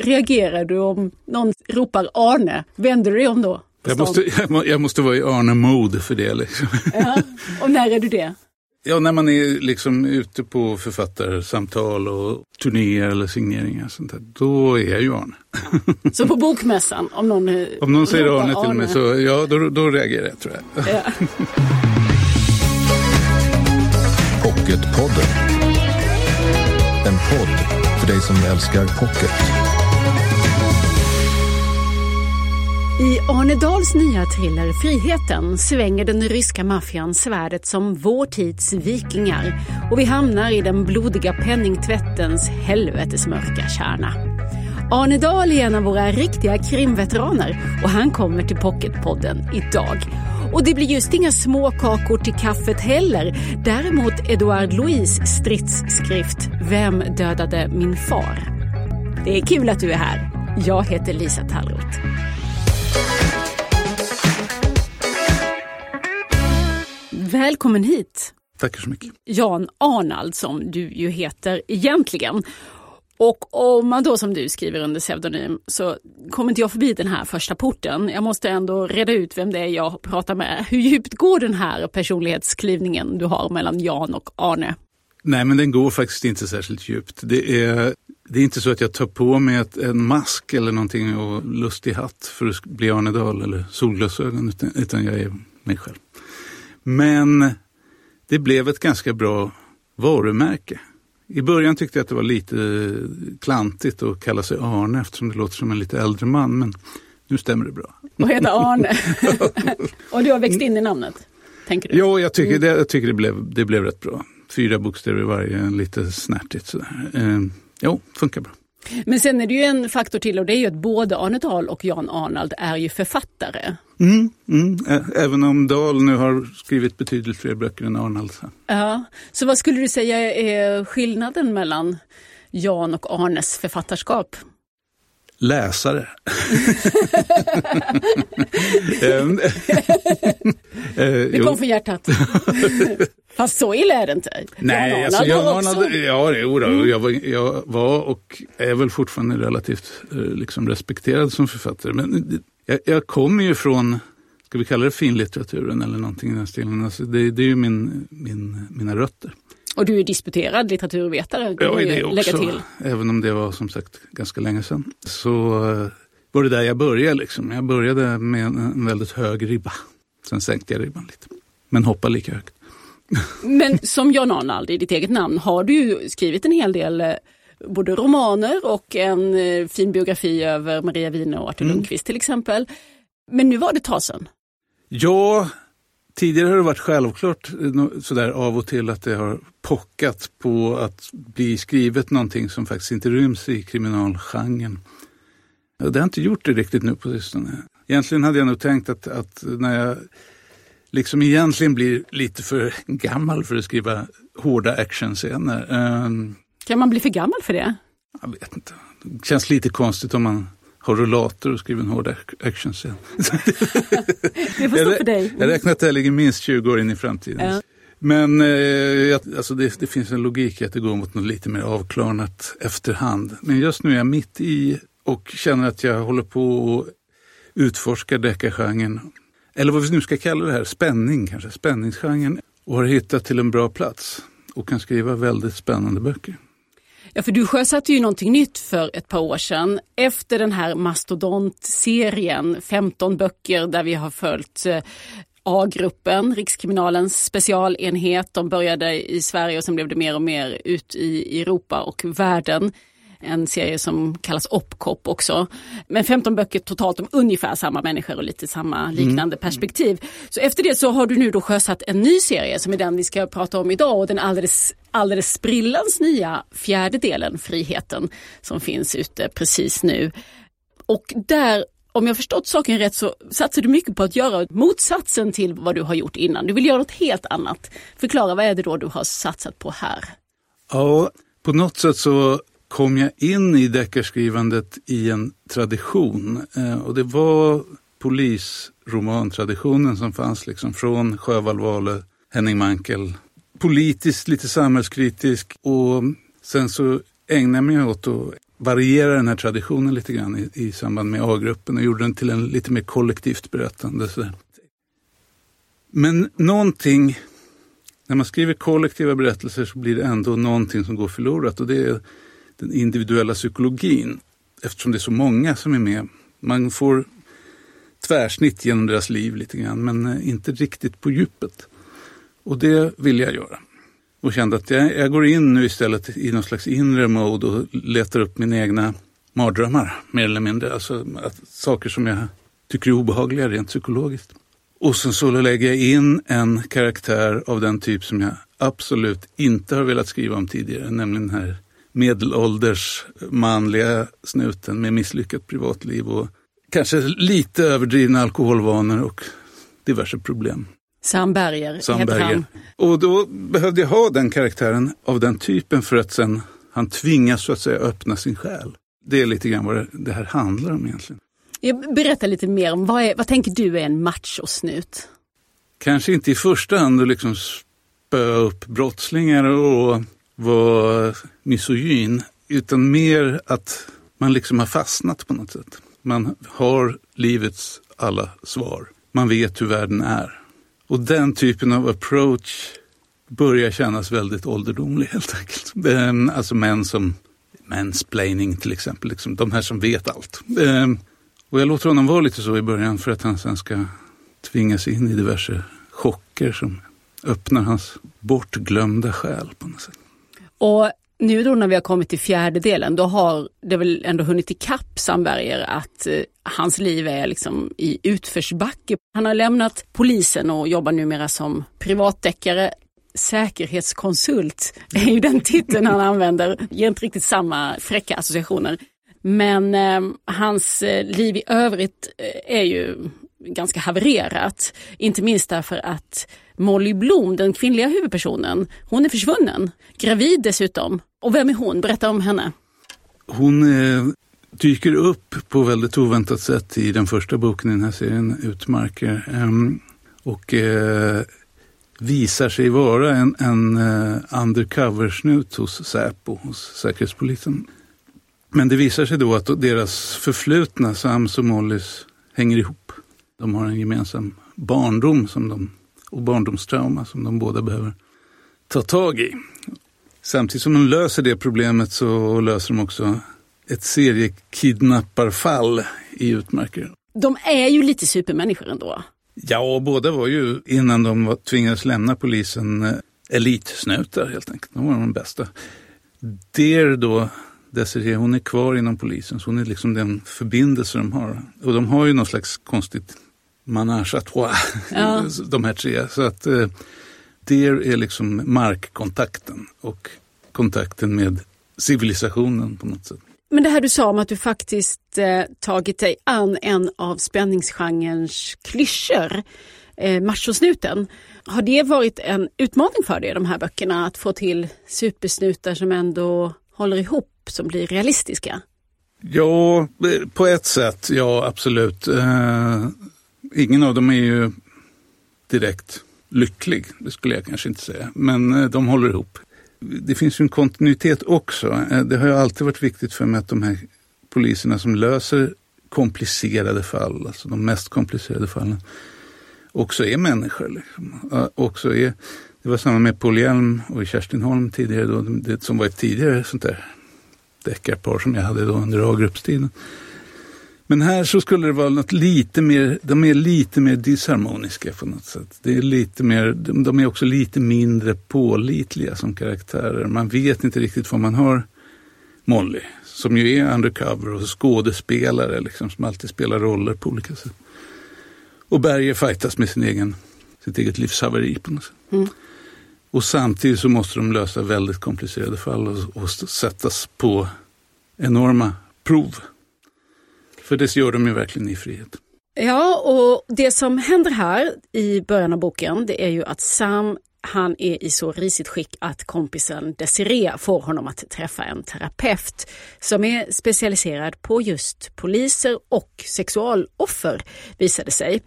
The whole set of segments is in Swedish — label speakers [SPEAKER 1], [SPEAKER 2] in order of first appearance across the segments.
[SPEAKER 1] reagerar du om någon ropar Arne? Vänder du dig om då?
[SPEAKER 2] Jag måste, jag, måste vara i Arne-mode för det. Liksom.
[SPEAKER 1] Ja, och när är du det?
[SPEAKER 2] Ja, när man är liksom ute på författarsamtal och turnéer eller signeringar. Sånt där, då är jag ju Arne.
[SPEAKER 1] Så på bokmässan, om någon
[SPEAKER 2] Om någon säger Arne till mig så ja, då, då reagerar jag tror jag. Ja.
[SPEAKER 3] Pocketpodden. En podd för dig som älskar pocket.
[SPEAKER 1] I Arne Dahls nya thriller Friheten svänger den ryska maffian svärdet som vår tids vikingar och vi hamnar i den blodiga penningtvättens helvetesmörka kärna. Arne Dahl är en av våra riktiga krimveteraner och han kommer till Pocketpodden idag. Och det blir just inga småkakor till kaffet heller. Däremot Edouard Louis stridsskrift Vem dödade min far? Det är kul att du är här. Jag heter Lisa Tallroth. Välkommen hit!
[SPEAKER 2] Tackar så mycket.
[SPEAKER 1] Jan Arnald som du ju heter egentligen. Och om man då som du skriver under pseudonym så kommer inte jag förbi den här första porten. Jag måste ändå reda ut vem det är jag pratar med. Hur djupt går den här personlighetsklyvningen du har mellan Jan och Arne?
[SPEAKER 2] Nej, men den går faktiskt inte särskilt djupt. Det är, det är inte så att jag tar på mig ett, en mask eller någonting och lustig hatt för att bli Arne Dahl eller solglasögon, utan, utan jag är mig själv. Men det blev ett ganska bra varumärke. I början tyckte jag att det var lite klantigt att kalla sig Arne eftersom det låter som en lite äldre man. Men nu stämmer det bra.
[SPEAKER 1] Och heter Arne. och du har växt in i namnet? Tänker du?
[SPEAKER 2] Ja, jag tycker, det, jag tycker det, blev, det blev rätt bra. Fyra bokstäver i varje, lite snärtigt sådär. Eh, jo, funkar bra.
[SPEAKER 1] Men sen är det ju en faktor till och det är ju att både Arne Dahl och Jan Arnald är ju författare.
[SPEAKER 2] Mm, mm. Även om Dahl nu har skrivit betydligt fler böcker än Arnald.
[SPEAKER 1] Ja. Så vad skulle du säga är skillnaden mellan Jan och Arnes författarskap?
[SPEAKER 2] Läsare. Ehm,
[SPEAKER 1] det kom från hjärtat. Fast så illa är det inte.
[SPEAKER 2] Nej, Jan alltså Jan Arnald, ja, jo, då, mm. jag, var, jag var och är väl fortfarande relativt eh, liksom, respekterad som författare. Men jag, jag kommer ju från, ska vi kalla det finlitteraturen eller någonting i den stilen. Alltså det, det är ju min, min, mina rötter.
[SPEAKER 1] Och du är disputerad litteraturvetare,
[SPEAKER 2] ja, det också, till. Även om det var som sagt ganska länge sedan. Så eh, var det där jag började. Liksom. Jag började med en, väldigt hög ribba. Sen sänkte jag ribban lite. Men hoppade lika högt.
[SPEAKER 1] Men som Jan Arnald i ditt eget namn har du ju skrivit en hel del eh, både romaner och en eh, fin biografi över Maria Wine och Artur mm. Lundqvist till exempel. Men nu var det ett tag sedan.
[SPEAKER 2] Ja, tidigare har det varit självklart eh, sådär av och till att det har pockat på att bli skrivet någonting som faktiskt inte ryms i kriminalgenren. Det har inte gjort det riktigt nu på sistone. Egentligen hade jag nog tänkt att, att när jag liksom egentligen blir lite för gammal för att skriva hårda actionscener. Um,
[SPEAKER 1] kan man bli för gammal för det?
[SPEAKER 2] Jag vet inte. Det känns lite konstigt om man har rullator och skriver en hård actionscen.
[SPEAKER 1] det får stå för dig.
[SPEAKER 2] Jag räknar att jag ligger minst 20 år in i framtiden. Ja. Men eh, alltså det, det, finns en logik i att det går mot något lite mer avklarnat efterhand. Men just nu är jag mitt i och känner att jag håller på att utforska deckargenren eller vad vi nu ska kalla det här, spänning kanske, spänningsgenren och har hittat till en bra plats och kan skriva väldigt spännande böcker.
[SPEAKER 1] Ja, för du sjösatte ju någonting nytt för ett par år sedan. Efter den här mastodontserien, 15 böcker där vi har följt eh, A-gruppen, Rikskriminalens specialenhet. De började i Sverige och sen blev det mer och mer ut i Europa och världen en serie som kallas Opcop också. Men 15 böcker totalt om ungefär samma människor och lite samma mm. liknande mm. perspektiv. Så efter det så har du nu då sjösatt en ny serie som är den vi ska prata om idag och den alldeles, alldeles sprillans nya fjärde delen, Friheten, som finns ute precis nu. Och där om jag förstått saken rätt så satsar du mycket på att göra motsatsen till vad du har gjort innan. Du vill göra något helt annat. Förklara, vad är det då du har satsat på här?
[SPEAKER 2] Ja, på något sätt så kom jag in i deckarskrivandet i en tradition. Eh, och det var polisromantraditionen som fanns liksom från Sjöwall Wahlöö, Henning Mankell. Politiskt lite samhällskritisk och sen så ägnade jag mig åt att variera den här traditionen lite grann i, i samband med A-gruppen och gjorde den till en lite mer kollektivt berättande. Så. Men någonting, när man skriver kollektiva berättelser så blir det ändå någonting som går förlorat och det är den individuella psykologin. Eftersom det är så många som är med. Man får tvärsnitt genom deras liv lite grann men eh, inte riktigt på djupet. Och det vill jag göra. Och kände att jag, jag går in nu istället i någon slags inre mode och letar upp mina egna mardrömmar mer eller mindre. Alltså att, saker som jag tycker är obehagliga rent psykologiskt. Och sen så lägger jag in en karaktär av den typ som jag absolut inte har velat skriva om tidigare, nämligen den här medelålders manliga snuten med misslyckat privatliv och kanske lite överdrivna alkoholvanor och diverse problem.
[SPEAKER 1] Sam Berger
[SPEAKER 2] Sam
[SPEAKER 1] heter
[SPEAKER 2] Berger.
[SPEAKER 1] han.
[SPEAKER 2] Och då behövde jag ha den karaktären av den typen för att sen han tvingas så att säga öppna sin själ. Det är lite grann vad det, här handlar om egentligen.
[SPEAKER 1] Jag berättar lite mer om vad, är, vad tänker du är en machosnut?
[SPEAKER 2] Kanske inte i första hand att liksom spöa upp brottslingar och vara misogyn, utan mer att man liksom har fastnat på något sätt. Man har livets alla svar. Man vet hur världen är. Och den typen av approach börjar kännas väldigt ålderdomlig helt enkelt. Ehm, alltså män som mansplaining till exempel, liksom, de här som vet allt. Ehm, och jag låter honom vara lite så i början för att han sen ska tvingas in i diverse chocker som öppnar hans bortglömda själ på något sätt.
[SPEAKER 1] Och nu då när vi har kommit till fjärdedelen, då har det väl ändå hunnit ikapp Sandberger att eh, hans liv är liksom i utförsbacke. Han har lämnat polisen och jobbar numera som privatdeckare. Säkerhetskonsult är ju den titeln han använder, ger inte riktigt samma fräcka associationer. Men eh, hans eh, liv i övrigt eh, är ju ganska havererat. Inte minst därför att Molly Blom, den kvinnliga huvudpersonen, hon är försvunnen. Gravid dessutom. Och vem är hon? Berätta om henne.
[SPEAKER 2] Hon eh, dyker upp på väldigt oväntat sätt i den första boken i den här serien, Utmarker. ehm, och eh, visar sig vara en, en eh, undercover-snut hos Säpo, hos Säkerhetspolisen. Men det visar sig då att deras förflutna, Sams och Mollys, hänger ihop. De har en gemensam barndom som de, och barndomstrauma som de båda behöver ta tag i. Samtidigt som de löser det problemet så löser de också ett seriekidnapparfall i Utmarker.
[SPEAKER 1] De är ju lite supermänniskor ändå.
[SPEAKER 2] Ja, och båda var ju innan de var, tvingades lämna polisen eh, elitsnutar helt enkelt. De var de bästa. Der då, Desiree, hon är kvar inom polisen så hon är liksom den förbindelse de har. Och de har ju någon slags konstigt manage à trois,
[SPEAKER 1] Ja.
[SPEAKER 2] de här tre. Så att eh, Der är liksom markkontakten och kontakten med civilisationen på något sätt.
[SPEAKER 1] Men det här du sa om att du faktiskt eh, tagit dig an en av spänningsgenrens klyschor, eh, machosnuten. Har det varit en utmaning för dig, de här böckerna, att få till supersnutar som ändå håller ihop, som blir realistiska?
[SPEAKER 2] Ja, eh, på ett sätt, ja absolut. Eh, ingen av dem är ju direkt lycklig, det skulle jag kanske inte säga. Men eh, de håller ihop. Det finns ju en kontinuitet också. Eh, det har ju alltid varit viktigt för mig att de här poliserna som löser komplicerade fall, alltså de mest komplicerade fallen, också är människor. Liksom. Också är, det var samma med Paul Hjelm och Kerstin Holm tidigare, då, det som var ett tidigare sånt där deckarpar som jag hade då under A-gruppstiden. Men här så skulle det vara något lite mer, de är lite mer disharmoniska på något sätt. Det är lite mer, de, är också lite mindre pålitliga som karaktärer. Man vet inte riktigt vad man har Molly, som ju är undercover och skådespelare liksom, som alltid spelar roller på olika sätt. Och Berger fightas med sin egen, sitt eget livshaveri på något sätt.
[SPEAKER 1] Mm.
[SPEAKER 2] Och samtidigt så måste de lösa väldigt komplicerade fall och, och sättas på enorma prov. För det gör de ju verkligen i frihet.
[SPEAKER 1] Ja, och det som händer här i början av boken, det är ju att Sam Han är i så risigt skick att kompisen Desiree får honom att träffa en terapeut som är specialiserad på just poliser och sexualoffer, visade sig.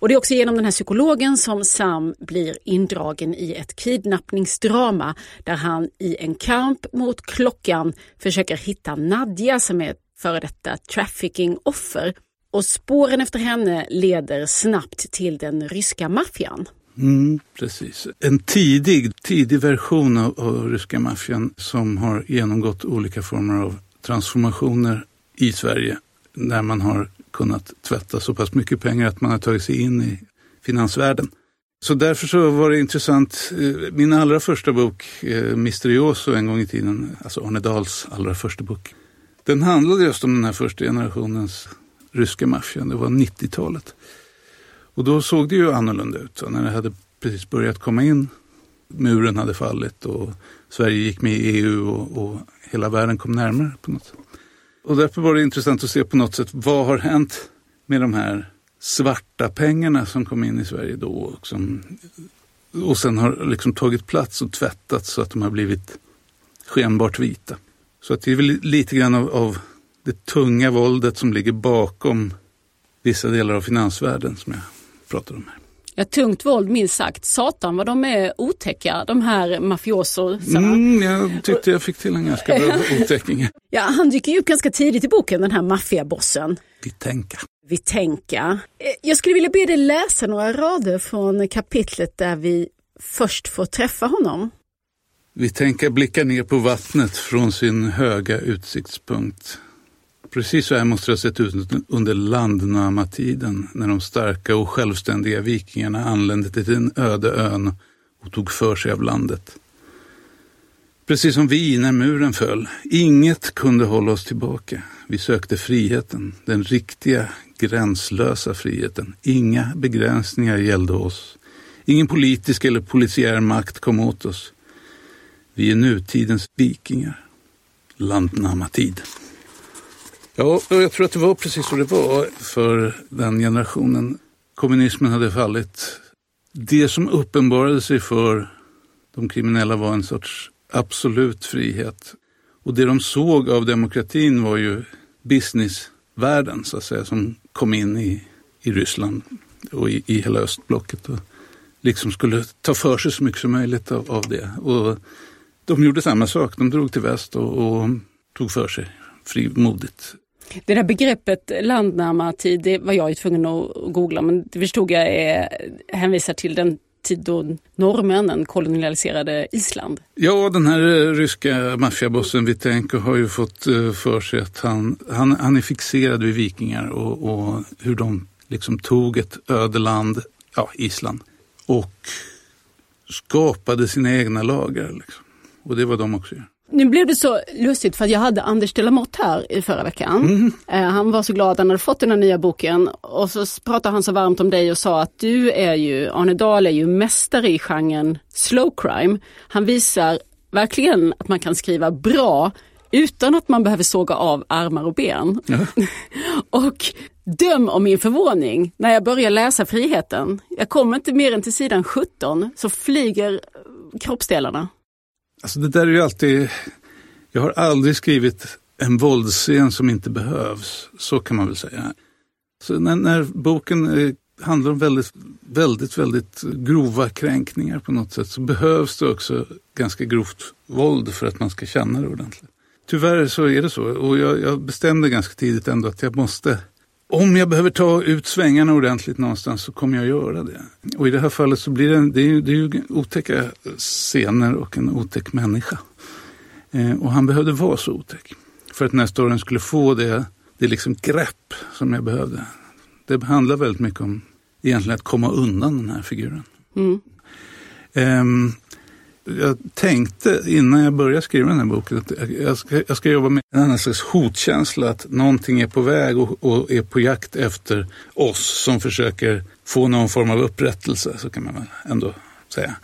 [SPEAKER 1] Och det är också genom den här psykologen som Sam blir indragen i ett kidnappningsdrama där han i en kamp mot klockan försöker hitta Nadja som är före detta trafficking-offer. Och spåren efter henne leder snabbt till den ryska maffian.
[SPEAKER 2] Mm, precis. En tidig, tidig version av, av ryska maffian som har genomgått olika former av transformationer i Sverige. Där man har kunnat tvätta så pass mycket pengar att man har tagit sig in i finansvärlden. Så därför så var det intressant. Eh, min allra första bok, eh, Misterioso en gång i tiden, alltså Arne Dahls allra första bok. Den handlade just om den här första generationens ryska maffian. Det var 90-talet. Och då såg det ju annorlunda ut. Så när det hade precis börjat komma in, muren hade fallit och Sverige gick med i EU och, och hela världen kom närmare på något sätt. Och därför var det intressant att se på något sätt vad har hänt med de här svarta pengarna som kom in i Sverige då och, som, och sen har liksom tagit plats och tvättats så att de har blivit skenbart vita. Så att det är väl lite grann av, av det tunga våldet som ligger bakom vissa delar av finansvärlden som jag pratar om här.
[SPEAKER 1] Ja, tungt våld minst sagt. Satan vad de är otäcka, de här mafiososarna.
[SPEAKER 2] Mm, jag tyckte jag fick till en ganska bra otäcking.
[SPEAKER 1] Ja, han dyker ju upp ganska tidigt i boken, den här maffiabossen.
[SPEAKER 2] Vitenka.
[SPEAKER 1] Vitenka. Eh, jag skulle vilja be dig läsa några rader från kapitlet där vi först får träffa honom.
[SPEAKER 2] Vi tänker blicka ner på vattnet från sin höga utsiktspunkt. Precis så här måste det ha sett ut under landnama-tiden när de starka och självständiga vikingarna anlände till den öde ön och tog för sig av landet. Precis som vi när muren föll. Inget kunde hålla oss tillbaka. Vi sökte friheten, den riktiga, gränslösa friheten. Inga begränsningar gällde oss. Ingen politisk eller polisiär makt kom åt oss. Vi är nutidens vikingar. Landnamatid. Ja, jag tror att det var precis så det var för den generationen. Kommunismen hade fallit. Det som uppenbarade sig för de kriminella var en sorts absolut frihet. Och det de såg av demokratin var ju businessvärlden så att säga som kom in i, i Ryssland och i, i hela östblocket och liksom skulle ta för sig så mycket som möjligt av, av det. Och de gjorde samma sak, de drog till väst och, och tog för sig frimodigt.
[SPEAKER 1] Det där begreppet landnärma tid, det var jag ju tvungen att googla men det förstod jag är, hänvisar till den tid då norrmännen kolonialiserade Island.
[SPEAKER 2] Ja, den här eh, ryska maffiabossen Vitenko har ju fått eh, för sig att han, han, han är fixerad vid vikingar och, och hur de liksom tog ett ödeland, ja Island, och skapade sina egna lagar. Liksom. Och det var de också.
[SPEAKER 1] Nu blev det så lustigt för att jag hade Anders Delamotte här i förra veckan. Mm. Han var så glad att han hade fått den här nya boken och så pratade han så varmt om dig och sa att du är ju, Arne Dahl är ju mästare i genren slow crime. Han visar verkligen att man kan skriva bra utan att man behöver såga av armar och ben. Ja. och döm om min förvåning när jag börjar läsa Friheten. Jag kommer inte mer än till sidan 17 så flyger kroppsdelarna.
[SPEAKER 2] Alltså det där är ju alltid, jag har aldrig skrivit en våldsscen som inte behövs, så kan man väl säga. Så när, när boken eh, handlar om väldigt, väldigt, väldigt grova kränkningar på något sätt så behövs det också ganska grovt våld för att man ska känna det ordentligt. Tyvärr så är det så och jag, jag bestämde ganska tidigt ändå att jag måste om jag behöver ta ut svängarna ordentligt någonstans så kommer jag göra det. Och i det här fallet så blir det, det är ju, det är ju otäcka scener och en otäck människa. Eh, och han behövde vara så otäck. För att den här storyn skulle få det, det liksom grepp som jag behövde. Det handlar väldigt mycket om egentligen att komma undan den här figuren. Mm. Um, jag tänkte innan jag började skriva den här boken att jag ska, jag ska jobba med en annan slags hotkänsla. Att någonting är på väg och, och, är på jakt efter oss som försöker få någon form av upprättelse, så kan man väl ändå säga.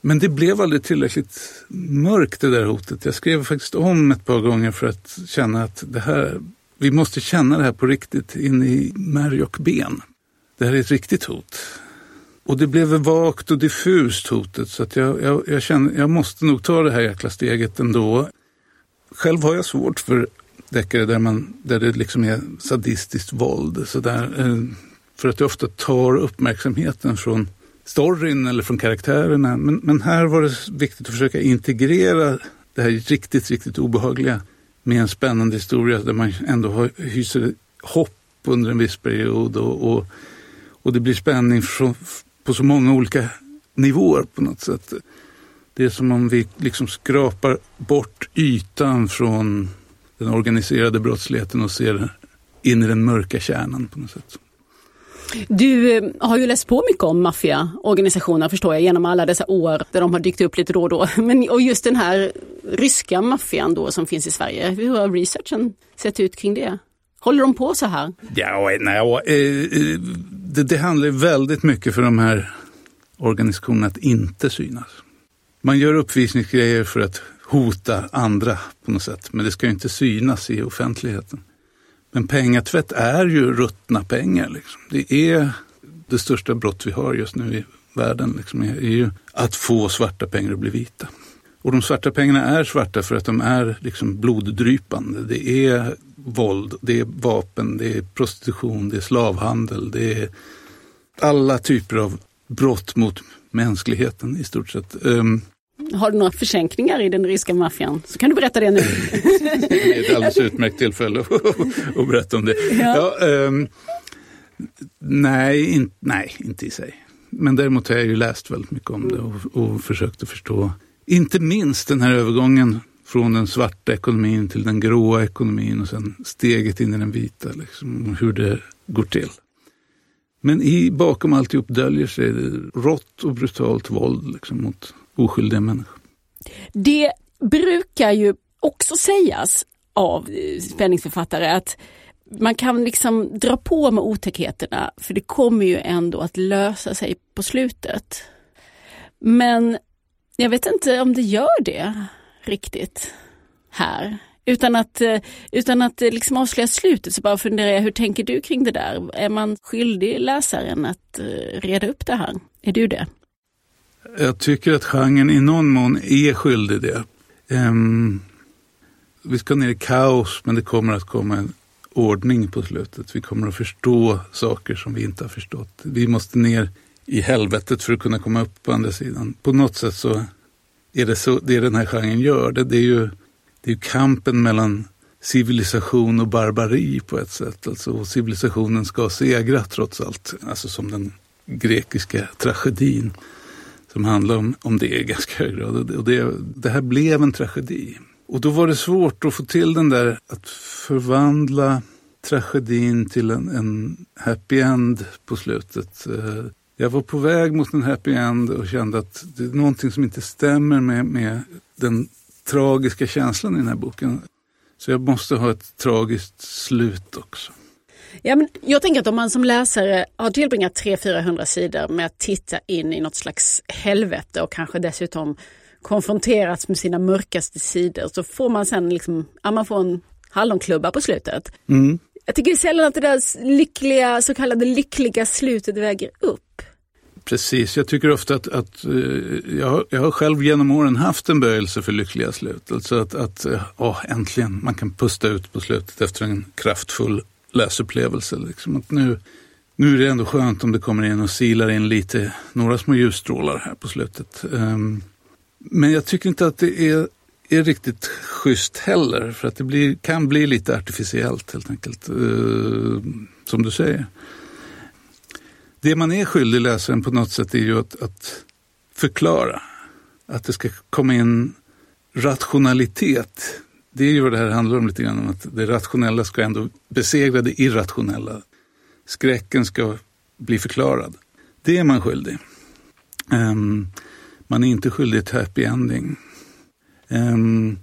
[SPEAKER 2] Men det blev aldrig tillräckligt mörkt det där hotet. Jag skrev faktiskt om ett par gånger för att känna att det här, vi måste känna det här på riktigt in i märg och ben. Det här är ett riktigt hot. Och det blev vagt och diffust hotet så att jag, jag, jag känner jag måste nog ta det här jäkla steget ändå. Själv har jag svårt för deckare där, man, där det liksom är sadistiskt våld. Så där, eh, för att det ofta tar uppmärksamheten från storyn eller från karaktärerna. Men, men här var det viktigt att försöka integrera det här riktigt, riktigt obehagliga med en spännande historia där man ändå hyser hopp under en viss period och, och, och det blir spänning från, på så många olika nivåer på något sätt. Det är som om vi liksom skrapar bort ytan från den organiserade brottsligheten och ser in i den mörka kärnan på något sätt.
[SPEAKER 1] Du eh, har ju läst på mycket om maffiaorganisationer förstår jag genom alla dessa år där de har dykt upp lite då och då. Men, och just den här ryska maffian då som finns i Sverige, hur har researchen sett ut kring det? Håller de på så här?
[SPEAKER 2] Ja, nej, eh, eh, det, det handlar väldigt mycket för de här organisationerna att inte synas. Man gör uppvisningsgrejer för att hota andra på något sätt, men det ska ju inte synas i offentligheten. Men pengatvätt är ju ruttna pengar. Liksom. Det är det största brott vi har just nu i världen. Liksom, är ju att få svarta pengar att bli vita. Och de svarta pengarna är svarta för att de är liksom bloddrypande. Det är våld, det är vapen, det är prostitution, det är slavhandel, det är alla typer av brott mot mänskligheten i stort sett. Um,
[SPEAKER 1] har du några försänkningar i den ryska maffian så kan du berätta det nu.
[SPEAKER 2] det är ett alldeles utmärkt tillfälle att berätta om det. Ja. ja um, nej, in, nej, inte i sig. Men däremot har jag ju läst väldigt mycket om det och, och försökt att förstå, inte minst den här övergången från den svarta ekonomin till den gråa ekonomin och sen steget in i den vita, liksom, hur det går till. Men i, bakom alltihop döljer sig rått och brutalt våld liksom, mot oskyldiga människor.
[SPEAKER 1] Det brukar ju också sägas av eh, spänningsförfattare att man kan liksom dra på med otäckheterna för det kommer ju ändå att lösa sig på slutet. Men jag vet inte om det gör det riktigt här. Utan att, eh, utan att eh, liksom avslöja slutet så bara funderar jag, hur tänker du kring det där? Är man skyldig läsaren att eh, reda upp det här? Är du det?
[SPEAKER 2] Jag tycker att genren i någon mån är skyldig det. Um, vi ska ner i kaos, men det kommer att komma en ordning på slutet. Vi kommer att förstå saker som vi inte har förstått. Vi måste ner i helvetet för att kunna komma upp på andra sidan. På något sätt så är det så det den här genren gör. Det, det är ju det är kampen mellan civilisation och barbari på ett sätt. Alltså civilisationen ska segra trots allt. Alltså som den grekiska tragedin som handlar om, om det i ganska hög grad. Och det, det här blev en tragedi. Och då var det svårt att få till den där att förvandla tragedin till en, en happy end på slutet. Eh, jag var på väg mot en happy end och kände att det är någonting som inte stämmer med, med den tragiska känslan i den här boken. Så jag måste ha ett tragiskt slut också.
[SPEAKER 1] Ja, men jag tänker att om man som läsare har tillbringat 300-400 sidor med att titta in i något slags helvete och kanske dessutom konfronterats med sina mörkaste sidor så får man sen liksom, ja, man får en hallonklubba på slutet. Mm. Jag tycker sällan att det där lyckliga, så kallade lyckliga slutet väger upp.
[SPEAKER 2] Precis, jag tycker ofta att, att eh, jag, har, jag har själv genom åren haft en böjelse för lyckliga slut. Alltså att, att eh, åh, äntligen, man kan pusta ut på slutet efter en kraftfull läsupplevelse. Liksom att nu, nu är det ändå skönt om det kommer in och silar in lite, några små ljusstrålar här på slutet. Um, men jag tycker inte att det är, är riktigt schysst heller, för att det blir, kan bli lite artificiellt helt enkelt, uh, som du säger. Det man är skyldig läsaren på något sätt är ju att, att förklara, att det ska komma in rationalitet det är ju vad det här handlar om lite grann, om att det rationella ska ändå besegra det irrationella. Skräcken ska bli förklarad. Det är man skyldig. Um, man är inte skyldig ett happy ending. Um,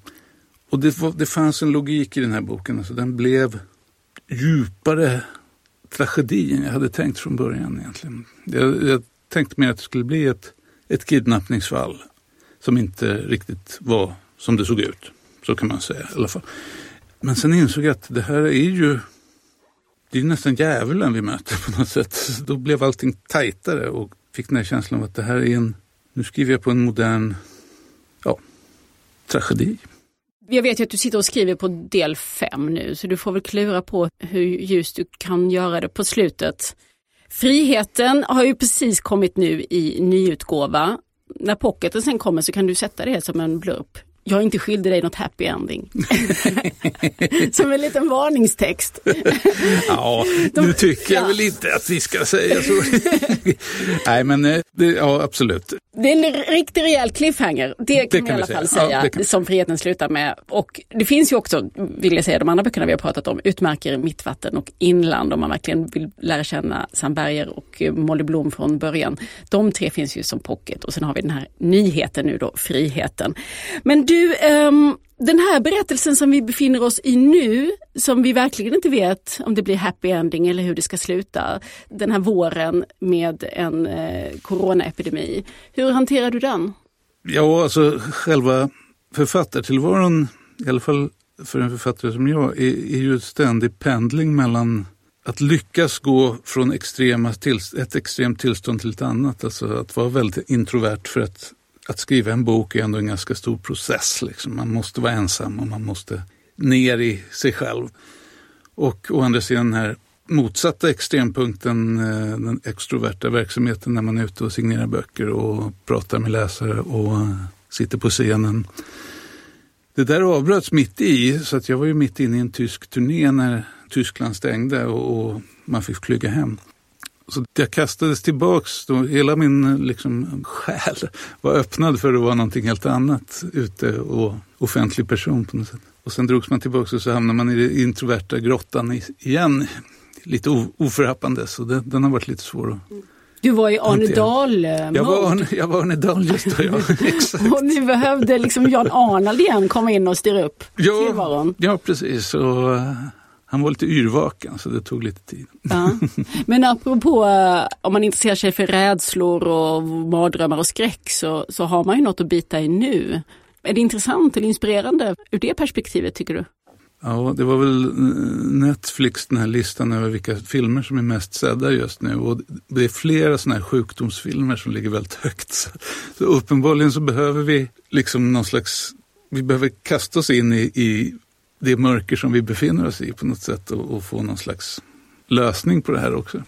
[SPEAKER 2] och det, var, det fanns en logik i den här boken, alltså den blev djupare tragedi än jag hade tänkt från början egentligen. Jag, jag tänkte mer att det skulle bli ett, ett kidnappningsfall som inte riktigt var som det såg ut. Så kan man säga i alla fall. Men sen insåg jag att det här är ju det är nästan djävulen vi möter på något sätt. Då blev allting tajtare och fick den här känslan av att det här är en, nu skriver jag på en modern, ja, tragedi.
[SPEAKER 1] Jag vet ju att du sitter och skriver på del fem nu, så du får väl klura på hur just du kan göra det på slutet. Friheten har ju precis kommit nu i nyutgåva. När pocketen sen kommer så kan du sätta det som en blurp jag är inte skyldig dig något happy ending. Som en liten varningstext.
[SPEAKER 2] ja, nu tycker jag ja. väl inte att vi ska säga så. Nej, men eh, det, ja, absolut.
[SPEAKER 1] Det är en riktigt rejäl cliffhanger. Det kan, det kan vi i alla fall säga, ja, som friheten slutar med. Och det finns ju också, vill jag säga, de andra böckerna vi har pratat om, utmärker Mittvatten och Inland om man verkligen vill lära känna Sam Berger och eh, Molly Blom från början. De tre finns ju som pocket och sen har vi den här nyheten nu då, friheten. Men du du, um, den här berättelsen som vi befinner oss i nu, som vi verkligen inte vet om det blir happy ending eller hur det ska sluta, den här våren med en eh, coronaepidemi. Hur hanterar du den?
[SPEAKER 2] Ja, alltså själva författartillvaron, i alla fall för en författare som jag, är, är ju ständig pendling mellan att lyckas gå från extrema till, ett extremt tillstånd till ett annat. Alltså att vara väldigt introvert för att att skriva en bok är ändå en ganska stor process. Liksom. Man måste vara ensam och man måste ner i sig själv. Och å andra sidan den här motsatta extrempunkten, eh, den extroverta verksamheten när man är ute och signerar böcker och pratar med läsare och sitter på scenen. Det där avbröts mitt i, så att jag var ju mitt inne i en tysk turné när Tyskland stängde och, man fick flyga hem. Så jag kastades tillbaks, då, hela min liksom, själ var öppnad för att vara någonting helt annat ute och offentlig person på något sätt. Och sen drogs man tillbaks och så hamnade man i den introverta grottan igen. Lite oförhappande, så det, den har varit lite svår att
[SPEAKER 1] du var i Arne dahl
[SPEAKER 2] jag var, Arne, jag var Arne Dahl just då, ja. Exakt.
[SPEAKER 1] och nu behövde liksom Jan Arnald igen komma in och styra upp
[SPEAKER 2] ja, tillvaron. Ja, precis. Och, han var lite yrvaken så det tog lite tid. Ja.
[SPEAKER 1] Men apropå eh, om man intresserar sig för rädslor och mardrömmar och skräck så, så har man ju något att bita i nu. Är det intressant eller inspirerande ur det perspektivet tycker du?
[SPEAKER 2] Ja, det var väl eh, Netflix, den här listan över vilka filmer som är mest sedda just nu. Och det är flera sådana här sjukdomsfilmer som ligger väldigt högt. Så uppenbarligen så behöver vi liksom någon slags, vi behöver kasta oss in i, i det mörker som vi befinner oss i på något sätt och, och få någon slags lösning på det här också.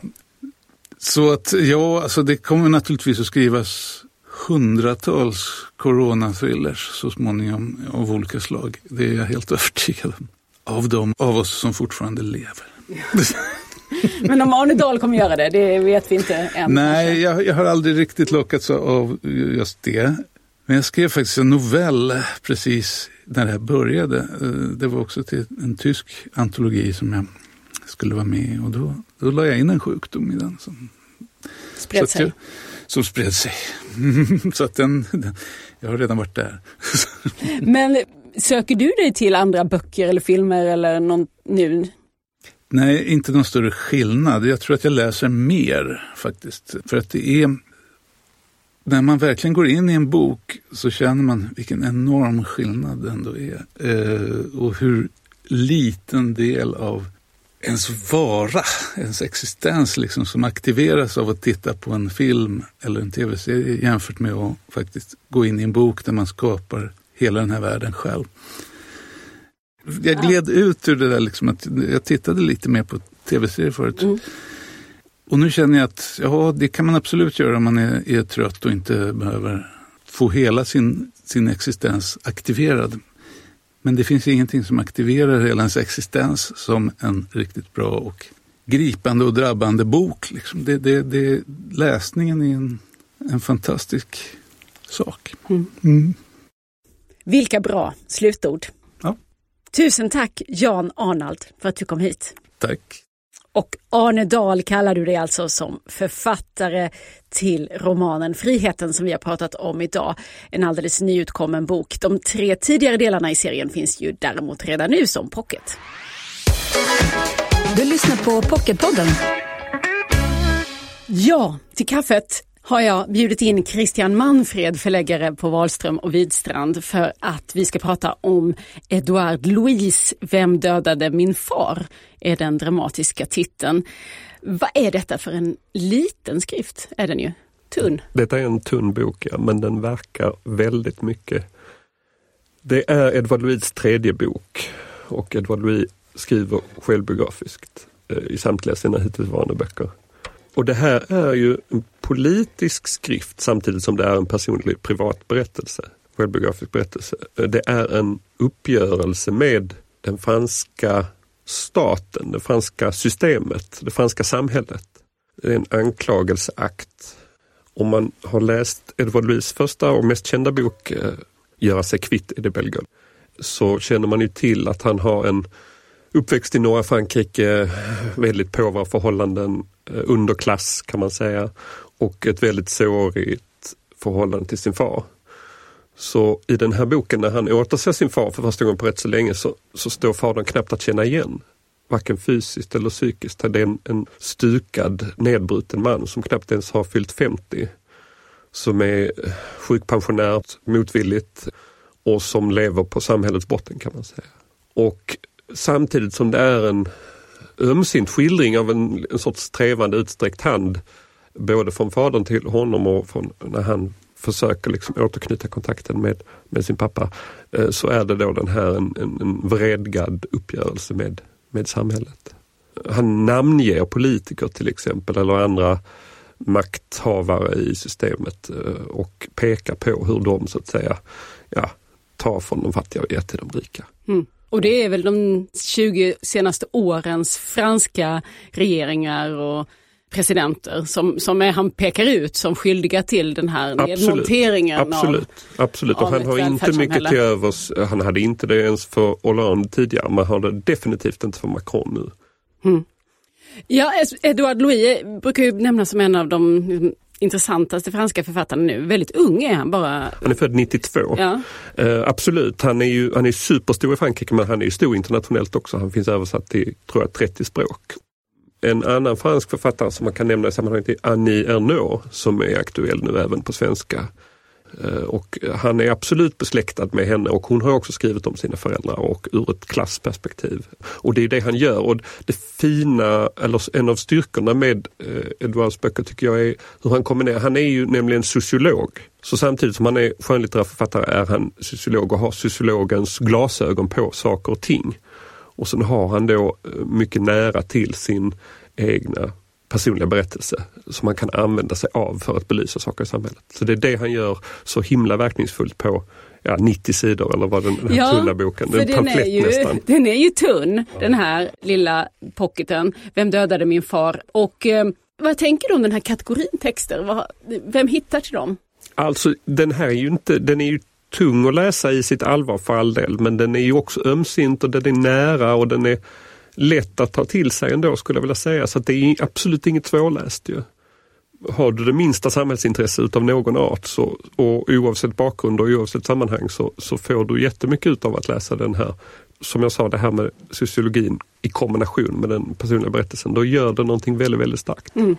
[SPEAKER 2] Så att ja, alltså det kommer naturligtvis att skrivas hundratals coronathrillers så småningom av olika slag. Det är jag helt övertygad om. Av de av oss som fortfarande lever.
[SPEAKER 1] Men om Arne Dahl kommer göra det, det vet vi inte än.
[SPEAKER 2] Nej, jag, jag, har aldrig riktigt lockats av just det. Men jag skrev faktiskt en novell precis när det här började. Eh, det var också till en tysk antologi som jag skulle vara med i och då, då la jag in en sjukdom i den. Som
[SPEAKER 1] spred sig? Jag,
[SPEAKER 2] som spred sig. så att den, den, jag har redan varit där.
[SPEAKER 1] Men söker du dig till andra böcker eller filmer eller någon nu?
[SPEAKER 2] Nej, inte någon större skillnad. Jag tror att jag läser mer faktiskt. För att det är när man verkligen går in i en bok så känner man vilken enorm skillnad det ändå är. Eh, och hur liten del av ens vara, ens existens liksom, som aktiveras av att titta på en film eller en tv-serie jämfört med att faktiskt gå in i en bok där man skapar hela den här världen själv. Jag gled ut ur det där, liksom, att jag tittade lite mer på tv-serier förut. Mm. Och nu känner jag att ja, det kan man absolut göra om man är, är trött och inte behöver få hela sin, sin existens aktiverad. Men det finns ingenting som aktiverar hela ens existens som en riktigt bra och gripande och drabbande bok. Liksom. Det, det, det, läsningen är en, en fantastisk sak. Mm. Mm.
[SPEAKER 1] Vilka bra slutord.
[SPEAKER 2] Ja.
[SPEAKER 1] Tusen tack Jan Arnald för att du kom hit.
[SPEAKER 2] Tack.
[SPEAKER 1] Och Arne Dahl kallar du dig alltså som författare till romanen Friheten som vi har pratat om idag. En alldeles nyutkommen bok. De tre tidigare delarna i serien finns ju däremot redan nu som pocket.
[SPEAKER 4] Du lyssnar på Pocketpodden.
[SPEAKER 1] Ja, till kaffet har jag bjudit in Christian Manfred, förläggare på Wahlström och Widstrand för att vi ska prata om Edouard Louis, Vem dödade min far? är den dramatiska titeln. Vad är detta för en liten skrift? Är den ju? tunn.
[SPEAKER 4] Detta är en tunn bok, ja, men den verkar väldigt mycket. Det är Edouard Louis tredje bok och Edouard Louis skriver självbiografiskt eh, i samtliga sina hittillsvarande böcker. Och det här är ju en politisk skrift samtidigt som det är en personlig privat berättelse, självbiografisk berättelse. Det är en uppgörelse med den franska staten, det franska systemet, det franska samhället. Det är en anklagelseakt. Om man har läst Edvard Louis första och mest kända bok eh, Göra sig kvitt i det Belgien så känner man ju till att han har en uppväxt i norra Frankrike, väldigt påvra förhållanden, eh, underklass kan man säga och ett väldigt sårigt förhållande till sin far. Så i den här boken när han återser sin far för första gången på rätt så länge så, så står fadern knappt att känna igen. Varken fysiskt eller psykiskt. Det är en, en stukad, nedbruten man som knappt ens har fyllt 50. Som är sjukpensionär motvilligt och som lever på samhällets botten kan man säga. Och samtidigt som det är en ömsint skildring av en, en sorts trevande utsträckt hand både från fadern till honom och från när han försöker liksom återknyta kontakten med, med sin pappa, eh, så är det då den här en, en, en vredgad uppgörelse med, med samhället. Han namnger politiker till exempel eller andra makthavare i systemet eh, och pekar på hur de så att säga ja, tar från de fattiga och ger till de rika.
[SPEAKER 1] Mm. Och det är väl de 20 senaste årens franska regeringar och presidenter som, som är, han pekar ut som skyldiga till den här nedmonteringen.
[SPEAKER 4] Absolut,
[SPEAKER 1] av,
[SPEAKER 4] absolut. och han har inte mycket till övers. Han hade inte det ens för Hollande tidigare, men har det definitivt inte för Macron nu.
[SPEAKER 1] Mm. Ja, Edouard Louis brukar ju nämnas som en av de intressantaste franska författarna nu. Väldigt ung är han bara.
[SPEAKER 4] Han är född 92. Ja. Uh, absolut, han är ju han är superstor i Frankrike men han är ju stor internationellt också. Han finns översatt till, tror jag, 30 språk. En annan fransk författare som man kan nämna i sammanhanget är Annie Ernaux som är aktuell nu även på svenska. Eh, och han är absolut besläktad med henne och hon har också skrivit om sina föräldrar och ur ett klassperspektiv. Och det är det han gör och det fina, eller en av styrkorna med Edouards Edwards böcker tycker jag är hur han kombinerar, han är ju nämligen sociolog. Så samtidigt som han är skönlitterär författare är han sociolog och har sociologens glasögon på saker och ting. Och sen har han då eh, mycket nära till sin egna personliga berättelse som man kan använda sig av för att belysa saker i samhället. Så det är det han gör så himla verkningsfullt på ja, 90 sidor eller vad den, den här ja, tunna boken,
[SPEAKER 1] den, den är ju,
[SPEAKER 4] nästan.
[SPEAKER 1] Den är ju tunn, den här lilla pocketen, Vem dödade min far? Och eh, vad tänker du om den här kategorin texter? Vad, vem hittar till dem?
[SPEAKER 4] Alltså den här är ju inte, den är ju tung att läsa i sitt allvar för all del, men den är ju också ömsint och den är nära och den är lätt att ta till sig ändå skulle jag vilja säga. Så det är absolut inget svårläst ju. Har du det minsta samhällsintresse utav någon art så, och oavsett bakgrund och oavsett sammanhang så, så får du jättemycket utav att läsa den här. Som jag sa, det här med sociologin i kombination med den personliga berättelsen. Då gör det någonting väldigt, väldigt starkt. Mm.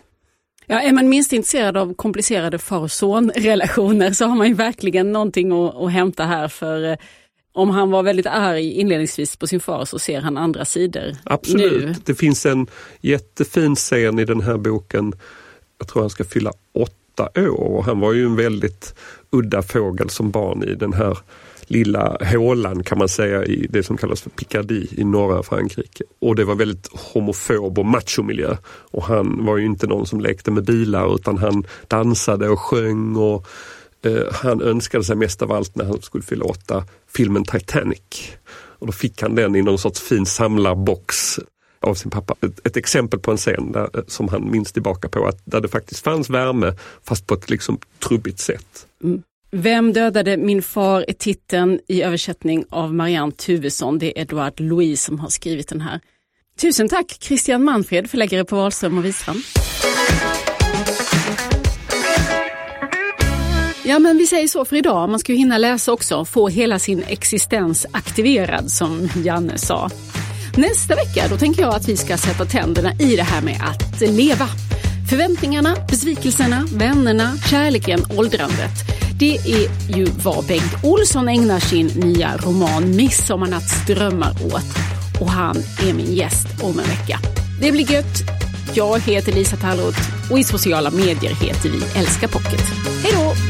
[SPEAKER 1] Ja, är man minst intresserad av komplicerade far och son-relationer så har man ju verkligen någonting att, att hämta här för eh, om han var väldigt arg inledningsvis på sin far så ser han andra sidor
[SPEAKER 4] Absolut.
[SPEAKER 1] Nu.
[SPEAKER 4] Det finns en jättefin scen i den här boken. Jag tror han ska fylla åtta år och han var ju en väldigt udda fågel som barn i den här lilla hålan kan man säga i det som kallas för Picardie i norra Frankrike. Och det var väldigt homofob och machomiljö. Och han var ju inte någon som lekte med bilar utan han dansade och sjöng och Eh, han önskade sig mest av allt när han skulle fylla åtta filmen Titanic. Och då fick han den i någon sorts fin samlarbox av sin pappa. Ett, ett exempel på en scen där, eh, som han minns tillbaka på, att där det faktiskt fanns värme fast på ett liksom trubbigt sätt.
[SPEAKER 1] Mm. Vem dödade min far är titeln i översättning av Marianne Tuvesson. Det är Edouard Louis som har skrivit den här. Tusen tack Christian Manfred, förläggare på Wahlström och Wisstrand. Ja men vi säger så för idag, man ska ju hinna läsa också, få hela sin existens aktiverad som Janne sa. Nästa vecka då tänker jag att vi ska sätta tänderna i det här med att leva. Förväntningarna, besvikelserna, vännerna, kärleken, åldrandet. Det är ju vad Bengt Olsson ägnar sin nya roman Midsommarnattsdrömmar åt. Och han är min gäst om en vecka. Det blir gött. Jag heter Lisa Tallroth och i sociala medier heter vi Älska Pocket. Hej då!